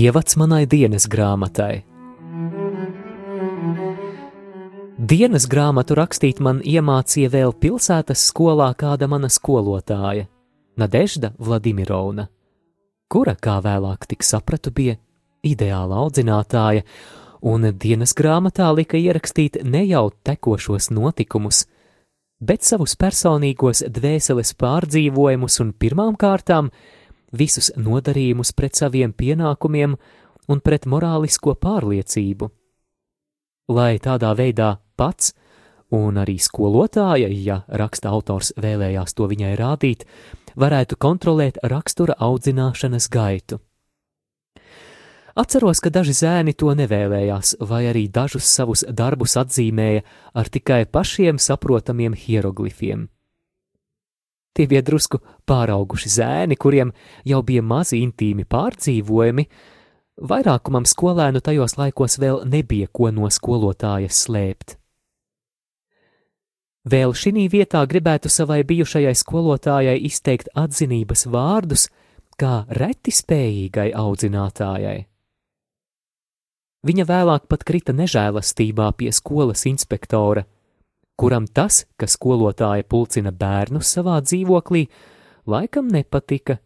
Ievads manai dienas grāmatai. Dienas grāmatu rakstīt man iemācīja vēl pilsētas skolā kāda mana skolotāja, Nadežda Vladimirovna, kura, kā vēlāk tik sapratu, bija ideāla audzinātāja, un dienas grāmatā lika ierakstīt ne jau tekošos notikumus, bet savus personīgos dvēseles pārdzīvojumus un pirmām kārtām visus nodarījumus pret saviem pienākumiem un pret morālisko pārliecību. Lai tādā veidā pats un arī skolotāja, ja raksta autors vēlējās to viņai rādīt, varētu kontrolēt rakstura audzināšanas gaitu. Atceros, ka daži zēni to nevēlējās, vai arī dažus savus darbus atzīmēja ar tikai pašiem saprotamiem hieroglifiem. Tie bija drusku pārauguši zēni, kuriem jau bija mazi intīmi pārdzīvojumi, vairākumam skolēnu tajos laikos vēl nebija ko no skolotājas slēpt. Vēl šī vietā gribētu savai bijušajai skolotājai izteikt atzinības vārdus, kā reti spējīgai audzinātājai. Viņa vēlāk pat krita nežēlastībā pie skolas inspektora, kuram tas, ka skolotāja pulcina bērnus savā dzīvoklī, laikam nepatika,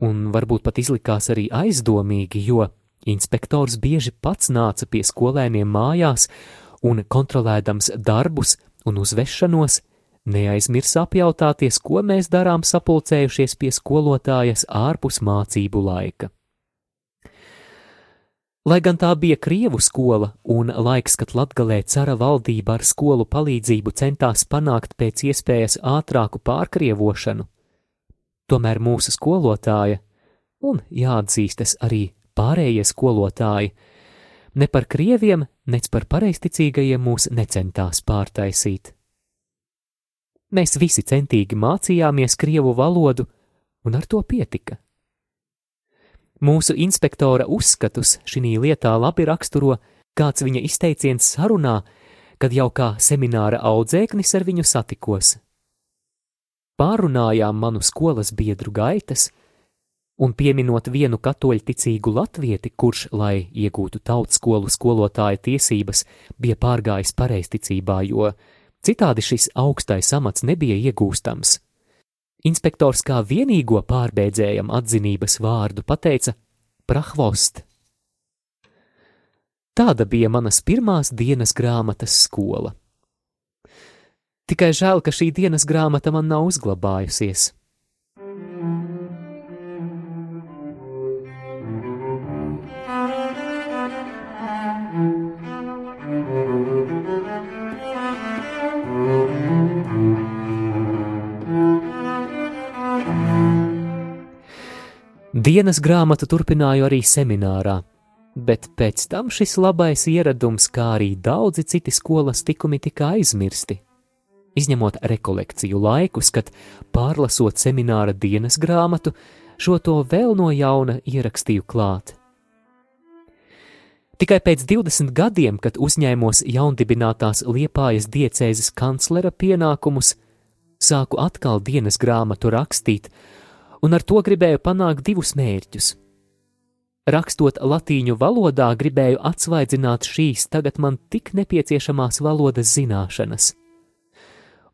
un varbūt pat izlikās arī aizdomīgi, jo inspektors bieži pats nāca pie skolēniem mājās un kontrolēdams darbus un uzvešanos, neaizmirs apjautāties, ko mēs darām sapulcējušies pie skolotājas ārpus mācību laika. Lai gan tā bija Krievu skola un laiks, kad Latgalē cara valdība ar skolu palīdzību centās panākt pēc iespējas ātrāku pārkrievošanu, tomēr mūsu skolotāja, un jāatzīstas arī pārējie skolotāji, ne par krieviem, nec par pareizticīgajiem mūs necentās pārtaisīt. Mēs visi centīgi mācījāmies krievu valodu, un ar to pietika. Mūsu inspektora uzskatus šī lietā labi raksturo kāds viņa izteiciens sarunā, kad jau kā semināra audzēknis ar viņu satikos. Pārunājām manu skolas biedru gaitas, un pieminot vienu katoļticīgu latvieti, kurš, lai iegūtu tautskolu skolotāja tiesības, bija pārgājis pareizticībā, jo citādi šis augstais amats nebija iegūstams. Inspektors kā vienīgo pārbeidzējam atzinības vārdu pateica Prahvost. Tāda bija manas pirmās dienas grāmatas skola. Tikai žēl, ka šī dienas grāmata man nav uzglabājusies. Dienas grāmatu turpināju arī seminārā, bet pēc tam šis labais ieradums, kā arī daudzi citi skolas tikumi, tika aizmirsti. Izņemot rekolekciju laikus, kad pārlasot semināra dienas grāmatu, šo to vēl no jauna ierakstīju klāt. Tikai pēc 20 gadiem, kad uzņēmos jaundibinātās Liepājas diecēzes kanclera pienākumus, sāku atkal dienas grāmatu rakstīt, un ar to gribēju panākt divus mērķus. Rakstot latīņu valodā, gribēju atsvaidzināt šīs tagad man tik nepieciešamās valodas zināšanas,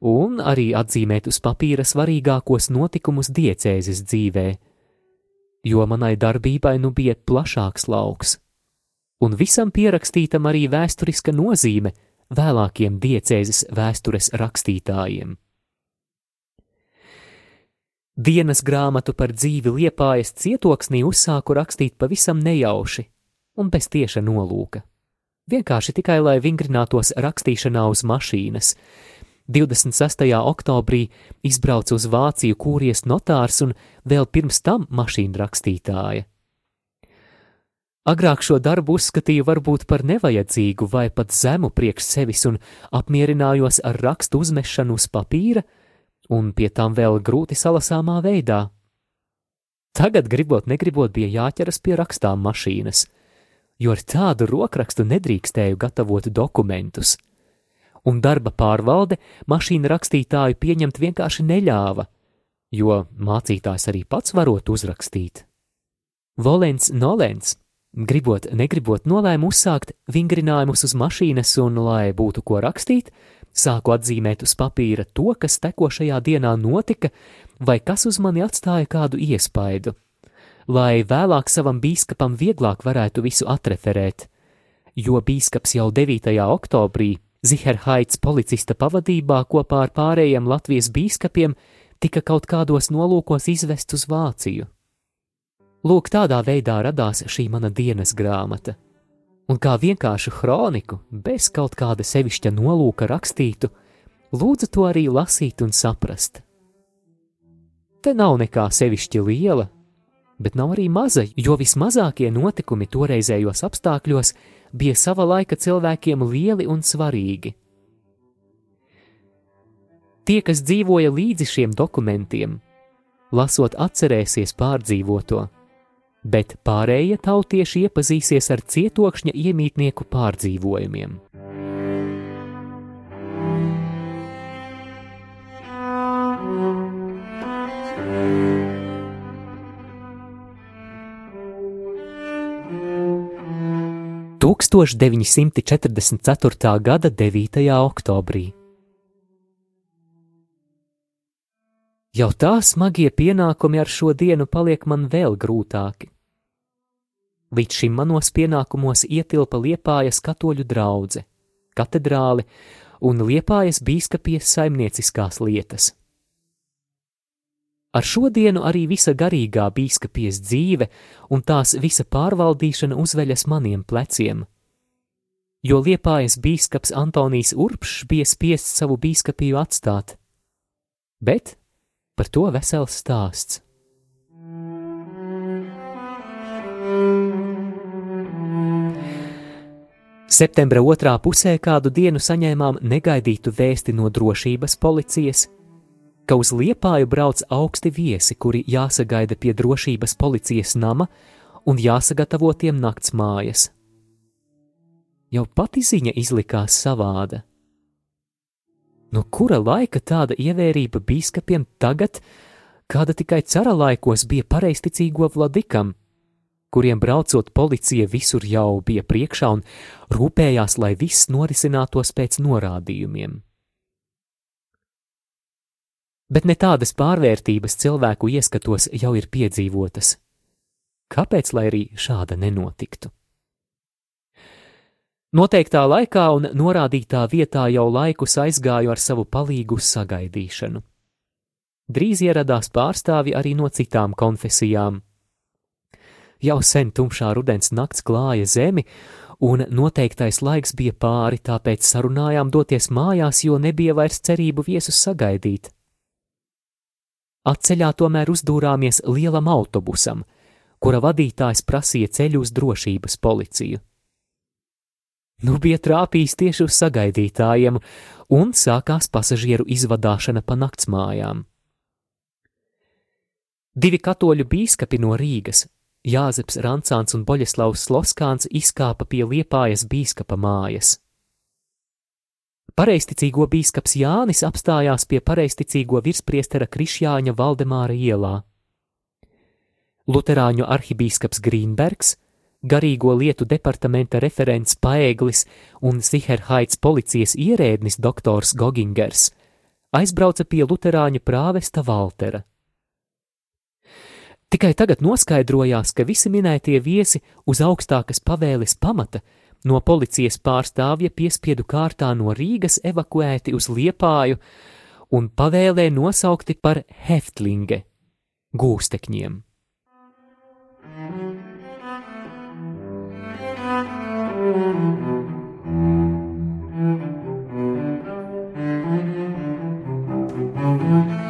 un arī atzīmēt uz papīra svarīgākos notikumus diecēzes dzīvē, jo manai darbībai nu bija plašāks lauks, un visam pierakstītam arī vēsturiska nozīme vēlākiem diecēzes vēstures rakstītājiem. Dienas grāmatu par dzīvi liepājas cietoksnī uzsāku rakstīt pavisam nejauši un bez tieša nolūka. Vienkārši tikai lai vingrinātos rakstīšanā uz mašīnas. 26. oktobrī izbrauca uz Vāciju kūries notārs un vēl pirms tam mašīna rakstītāja. Agrāk šo darbu uzskatīju varbūt par nevajadzīgu vai pat zemu priekš sevis un apmierinājos ar rakstu uzmešanu uz papīra, un pie tam vēl grūti salasāmā veidā. Tagad, gribot, negribot, bija jāķeras pie rakstām mašīnas, jo ar tādu rokrakstu nedrīkstēju gatavot dokumentus, un darba pārvalde mašīna rakstītāju pieņemt vienkārši neļāva, jo mācītājs arī pats varot uzrakstīt. Volens Nolens, gribot, negribot, nolēma uzsākt vingrinājumus uz mašīnas, un, lai būtu ko rakstīt, sāku atzīmēt uz papīra to, kas tekošajā dienā notika, vai kas uz mani atstāja kādu iespaidu, lai vēlāk savam bīskapam vieglāk varētu visu atreferēt, jo bīskaps jau 9. oktobrī Ziherhaits policista pavadībā kopā ar pārējiem Latvijas bīskapiem tika kaut kādos nolūkos izvest uz Vāciju. Lūk, tādā veidā radās šī mana dienas grāmata, un kā vienkāršu kroniku, bez kaut kāda sevišķa nolūka rakstītu, lūdzu to arī lasīt un saprast. Te nav nekā sevišķi liela, bet nav arī maza, jo vismazākie notikumi toreizējos apstākļos bija sava laika cilvēkiem lieli un svarīgi. Tie, kas dzīvoja līdzi šiem dokumentiem, lasot, atcerēsies pārdzīvoto, bet pārējie tautieši iepazīsies ar cietokšņa iemītnieku pārdzīvojumiem. 1944. gada 9. oktobrī. Jau tā smagie pienākumi ar šo dienu paliek man vēl grūtāki. Līdz šim manos pienākumos ietilpa Liepājas katoļu draudzene, katedrāle un Liepājas bīskapijas saimnieciskās lietas. Ar šo dienu arī visa garīgā bīskapijas dzīve un tās visa pārvaldīšana uzveļas maniem pleciem. Jo liepājas bīskaps Antonijs Urpšs bija spiests savu bīskapiju atstāt. Bet par to vesels stāsts. Septembra otrā pusē kādu dienu saņēmām negaidītu vēsti no drošības policijas, ka uz liepāju brauc augsti viesi, kuri jāsagaida pie drošības policijas nama un jāsagatavo tiem nakts mājas. Jau pati ziņa izlikās savāda. No kura laika tāda ievērība biskupiem tagad, kāda tikai cara laikos bija pareizticīgo vladikam, kuriem braucot policija visur jau bija priekšā un rūpējās, lai viss norisinātos pēc norādījumiem bet ne tādas pārvērtības cilvēku ieskatos jau ir piedzīvotas. Kāpēc lai arī šāda nenotiktu? Noteiktā laikā un norādītā vietā jau laikus aizgāju ar savu palīgu sagaidīšanu. Drīz ieradās pārstāvi arī no citām konfesijām. Jau sen tumšā rudens nakts klāja zemi, un noteiktais laiks bija pāri, tāpēc sarunājām doties mājās, jo nebija vairs cerību viesus sagaidīt. Atceļā tomēr uzdūrāmies lielam autobusam, kura vadītājs prasīja ceļu uz drošības policiju. Nu bija trāpījis tieši uz sagaidītājiem, un sākās pasažieru izvadāšana pa naktsmājām. Divi katoļu bīskapi no Rīgas, Jāzeps Rancāns un Boļeslavs Sloskāns, izkāpa pie Liepājas bīskapa mājas. Pareisticīgo bīskaps Jānis apstājās pie pareisticīgo virspriestera Krišjāņa Valdemāra ielā. Luterāņu arhibīskaps Grīnbergs, garīgo lietu departamenta referents Paēglis un Ziherhaits policijas ierēdnis doktors Gogingers aizbrauca pie luterāņu prāvesta Valtera. Tikai tagad noskaidrojās, ka visi minētie viesi uz augstākas pavēles pamata no policijas pārstāvja piespiedu kārtā no Rīgas evakuēti uz Liepāju un pavēlē nosaukti par heftlinge - gūstekņiem. thank you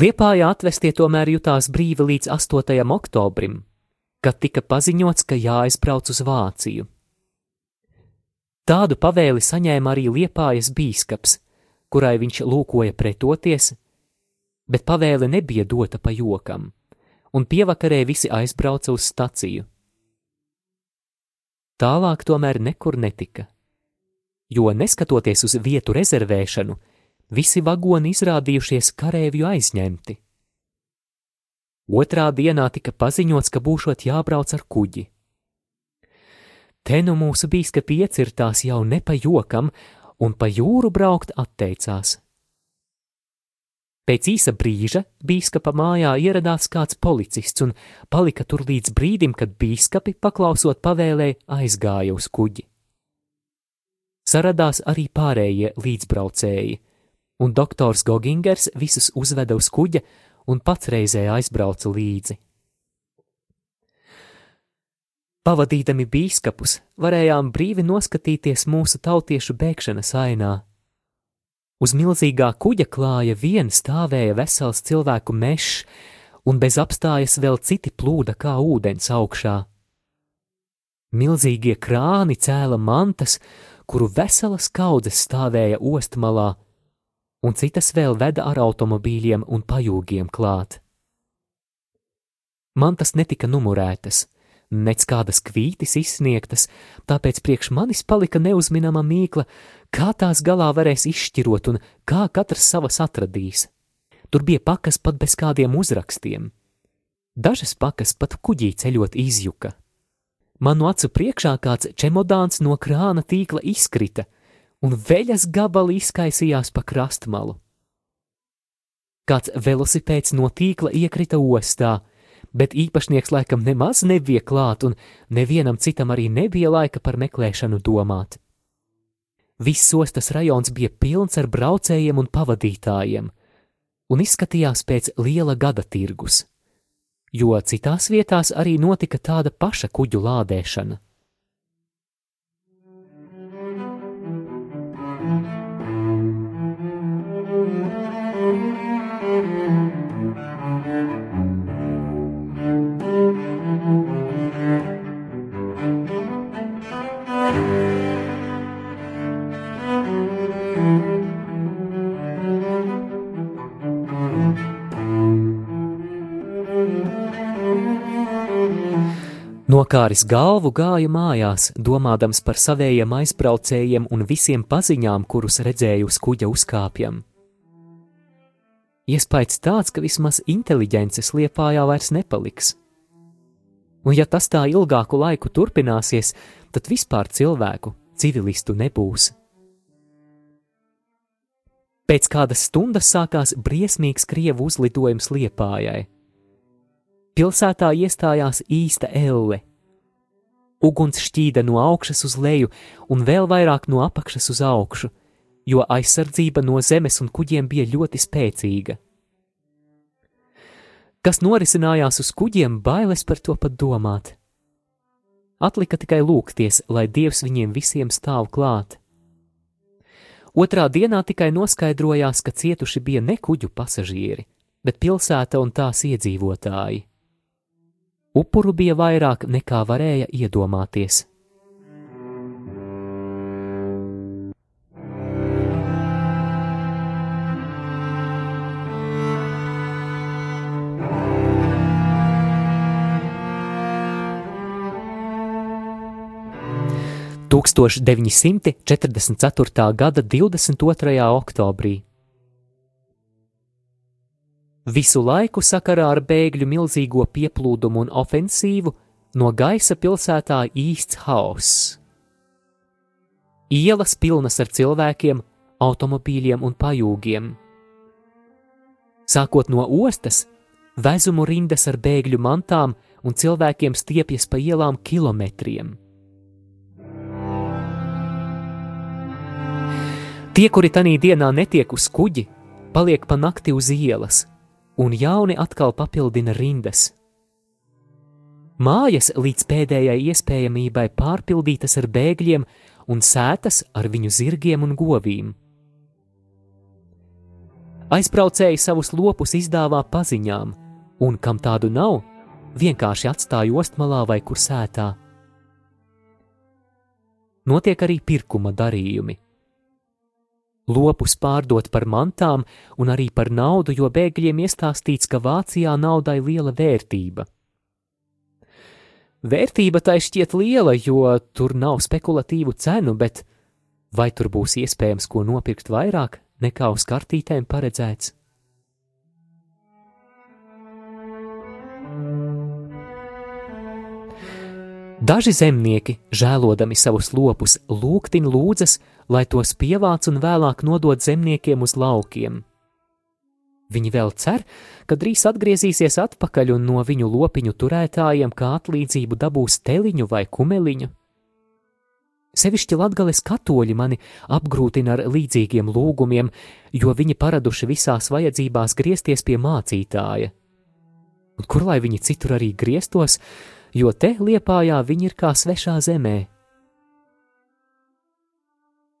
Liepājā atvestie tomēr jutās brīvi līdz 8. oktobrim, kad tika paziņots, ka jāaizbrauc uz Vāciju. Tādu pavēli saņēma arī Liepājas bīskaps, kurai viņš lūkoja pretoties, bet pavēle nebija dota pa jokam, un pievakarē visi aizbrauca uz staciju. Tālāk tomēr nekur netika, jo neskatoties uz vietu rezervēšanu, visi vagoni izrādījušies karēvju aizņemti. Otrā dienā tika paziņots, ka būšot jābrauc ar kuģi. Te nu mūsu bīskapi iecirtās jau ne pa jokam, un pa jūru braukt atteicās. Pēc īsa brīža bīskapa mājā ieradās kāds policists un palika tur līdz brīdim, kad bīskapi, paklausot pavēlē, aizgāja uz kuģi. Saradās arī pārējie līdzbraucēji, un doktors Gogingers visus uzveda uz kuģa un pats reizē aizbrauca līdzi. Pavadīdami bīskapus, varējām brīvi noskatīties mūsu tautiešu bēgšanas ainā. Uz milzīgā kuģa klāja vien stāvēja vesels cilvēku mežs, un bez apstājas vēl citi plūda kā ūdens augšā. Milzīgie krāni cēla mantas, kuru veselas kaudzes stāvēja ostmalā, un citas vēl veda ar automobīļiem un pajūgiem klāt. Mantas netika numurētas, nec kādas kvītis izsniegtas, tāpēc priekš manis palika neuzminama mīkla, kā tās galā varēs izšķirot un kā katrs savas atradīs. Tur bija pakas pat bez kādiem uzrakstiem. Dažas pakas pat kuģī ceļot izjuka. Manu acu priekšā kāds čemodāns no krāna tīkla izkrita, un veļas gabali izkaisījās pa krastmalu. Kāds velosipēds no tīkla iekrita ostā, bet īpašnieks laikam nemaz nebija klāt, un nevienam citam arī nebija laika par meklēšanu domāt. Viss ostas rajons bija pilns ar braucējiem un pavadītājiem, un izskatījās pēc liela gada tirgus, jo citās vietās arī notika tāda paša kuģu lādēšana. Nokāris galvu gāja mājās, domādams par savējiem aizbraucējiem un visiem paziņām, kurus redzēju uz kuģa uzkāpjam. Iespējams tāds, ka vismaz inteliģences liepājā vairs nepaliks. Un ja tas tā ilgāku laiku turpināsies, tad vispār cilvēku, civilistu nebūs. Pēc kādas stundas sākās briesmīgs krievu uzlidojums liepājai Pilsētā iestājās īsta elle. Uguns šķīda no augšas uz leju un vēl vairāk no apakšas uz augšu, jo aizsardzība no zemes un kuģiem bija ļoti spēcīga. Kas norisinājās uz kuģiem, bailes par to pat domāt. Atlika tikai lūgties, lai Dievs viņiem visiem stāv klāt. Otrā dienā tikai noskaidrojās, ka cietuši bija ne kuģu pasažieri, bet pilsēta un tās iedzīvotāji. Upuru bija vairāk nekā varēja iedomāties. Tūkstoš 944. gada 22. oktobrī Visu laiku sakarā ar bēgļu milzīgo pieplūdumu un ofensīvu no gaisa pilsētā īsts hauss. Ielas pilnas ar cilvēkiem, automobīļiem un pajūgiem. Sākot no ostas, vezumu rindas ar bēgļu mantām un cilvēkiem stiepjas pa ielām kilometriem. Tie, kuri tanī dienā netiek uz kuģi, paliek pa nakti uz ielas, un jauni atkal papildina rindas. Mājas līdz pēdējai iespējamībai pārpildītas ar bēgļiem un sētas ar viņu zirgiem un govīm. Aizbraucēji savus lopus izdāvā paziņām, un kam tādu nav, vienkārši atstāja ostmalā vai kur sētā. Notiek arī pirkuma darījumi. Lopus pārdot par mantām un arī par naudu, jo bēgļiem iestāstīts, ka Vācijā naudai liela vērtība. Vērtība tai šķiet liela, jo tur nav spekulatīvu cenu, bet vai tur būs iespējams ko nopirkt vairāk nekā uz kartītēm paredzēts? Daži zemnieki, žēlodami savus lopus, lūgtin lūdzas, lai tos pievāc un vēlāk nodod zemniekiem uz laukiem. Viņi vēl cer, ka drīz atgriezīsies atpakaļ un no viņu lopiņu turētājiem kā atlīdzību dabūs teliņu vai kumeliņu. Sevišķi latgales katoļi mani apgrūtina ar līdzīgiem lūgumiem, jo viņi paraduši visās vajadzībās griezties pie mācītāja. Un kur lai viņi citur arī grieztos, jo te liepājā viņi ir kā svešā zemē.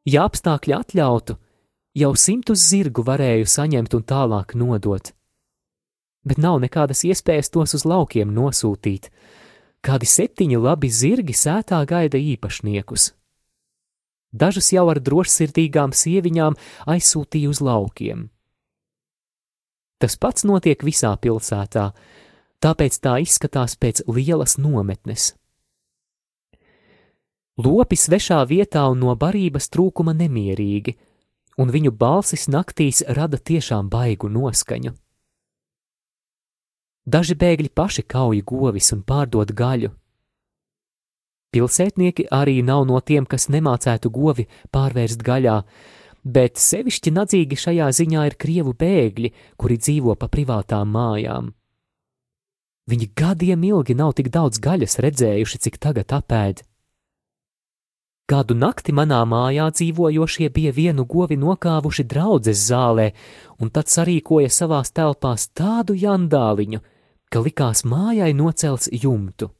Ja apstākļi atļautu, jau simtus zirgu varēju saņemt un tālāk nodot, bet nav nekādas iespējas tos uz laukiem nosūtīt. Kādi septiņi labi zirgi sētā gaida īpašniekus. Dažus jau ar drošsirdīgām sieviņām aizsūtīja uz laukiem. Tas pats notiek visā pilsētā, tāpēc tā izskatās pēc lielas nometnes. Lopi svešā vietā un no barības trūkuma nemierīgi, un viņu balsis naktīs rada tiešām baigu noskaņu. Daži bēgļi paši kauj govis un pārdod gaļu. Pilsētnieki arī nav no tiem, kas nemācētu govi pārvērst gaļā, bet sevišķi nadzīgi šajā ziņā ir krievu bēgļi, kuri dzīvo pa privātām mājām. Viņi gadiem ilgi nav tik daudz gaļas redzējuši, cik tagad apēd. Kādu nakti manā mājā dzīvojošie bija vienu govi nokāvuši draudzes zālē, un tad sarīkoja savās telpās tādu jandāliņu, ka likās mājai nocelts jumtu.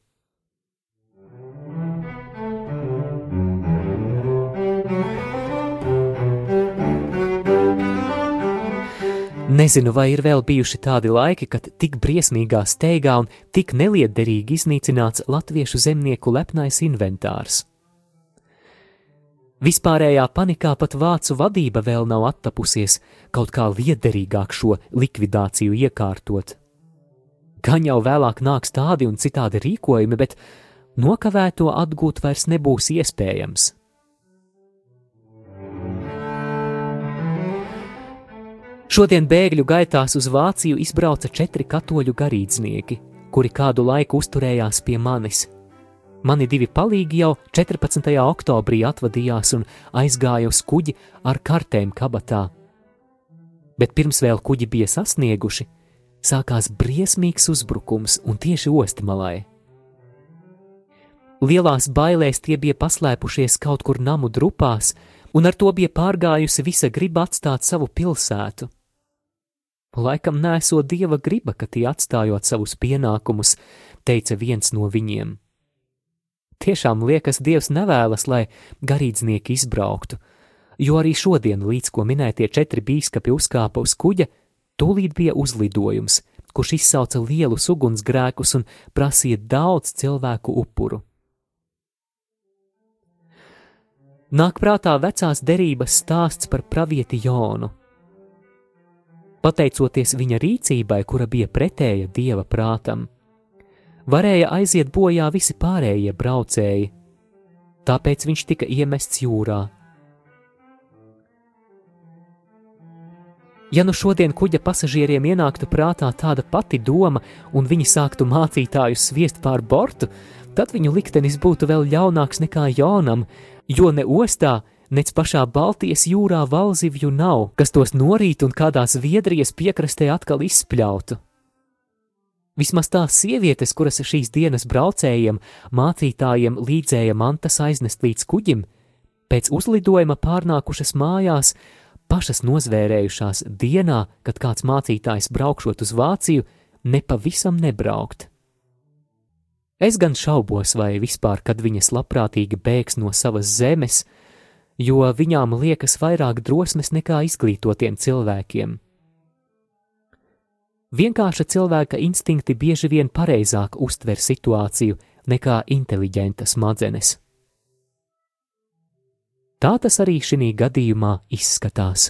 Nezinu, vai ir vēl bijuši tādi laiki, kad tik briesmīgā steigā un tik neliederīgi iznīcināts latviešu zemnieku lepnais inventārs. Vispārējā panikā pat vācu vadība vēl nav attapusies kaut kā liederīgāk šo likvidāciju iekārtot. Gan jau vēlāk nāks tādi un citādi rīkojumi, bet nokavēto atgūt vairs nebūs iespējams. Šodien bēgļu gaitās uz Vāciju izbrauca četri katoļu garīdznieki, kuri kādu laiku uzturējās pie manis. Mani divi palīgi jau 14. oktobrī atvadījās un aizgāja uz kuģi ar kartēm kabatā. Bet pirms vēl kuģi bija sasnieguši, sākās briesmīgs uzbrukums un tieši ostmalai. Lielās bailēs tie bija paslēpušies kaut kur namu drupās, un ar to bija pārgājusi visa griba atstāt savu pilsētu. Laikam nesot dieva griba, ka tie atstājot savus pienākumus, teica viens no viņiem. Tiešām liekas, Dievs nevēlas, lai garīdznieki izbrauktu, jo arī šodien, līdz ko minētie četri bīskapi uzkāpa uz kuģa, tūlīt bija uzlidojums, kurš izsauca lielus ugunsgrēkus un prasīja daudz cilvēku upuru. Nāk prātā vecās derības stāsts par pravieti Jonu pateicoties viņa rīcībai, kura bija pretēja dieva prātam. Varēja aiziet bojā visi pārējie braucēji, tāpēc viņš tika iemests jūrā. Ja nu šodien kuģa pasažieriem ienāktu prātā tāda pati doma, un viņi sāktu mācītāju sviest pār bortu, tad viņu liktenis būtu vēl ļaunāks nekā Jonam, jo ne ostā, nec pašā Baltijas jūrā valzivju nav, kas tos norīt un kādā Zviedrijas piekrastē atkal izspļautu. Vismaz tās sievietes, kuras šīs dienas braucējiem, mācītājiem līdzēja mantas aiznest līdz kuģim, pēc uzlidojuma pārnākušas mājās, pašas nozvērējušās dienā, kad kāds mācītājs braukšot uz Vāciju, nepavisam nebraukt. Es gan šaubos, vai vispār, kad viņas labprātīgi bēgs no savas zemes, jo viņām liekas vairāk drosmes nekā izglītotiem cilvēkiem. Vienkārša cilvēka instinkti bieži vien pareizāk uztver situāciju nekā inteliģenta smadzenes. Tā tas arī šī gadījumā izskatās.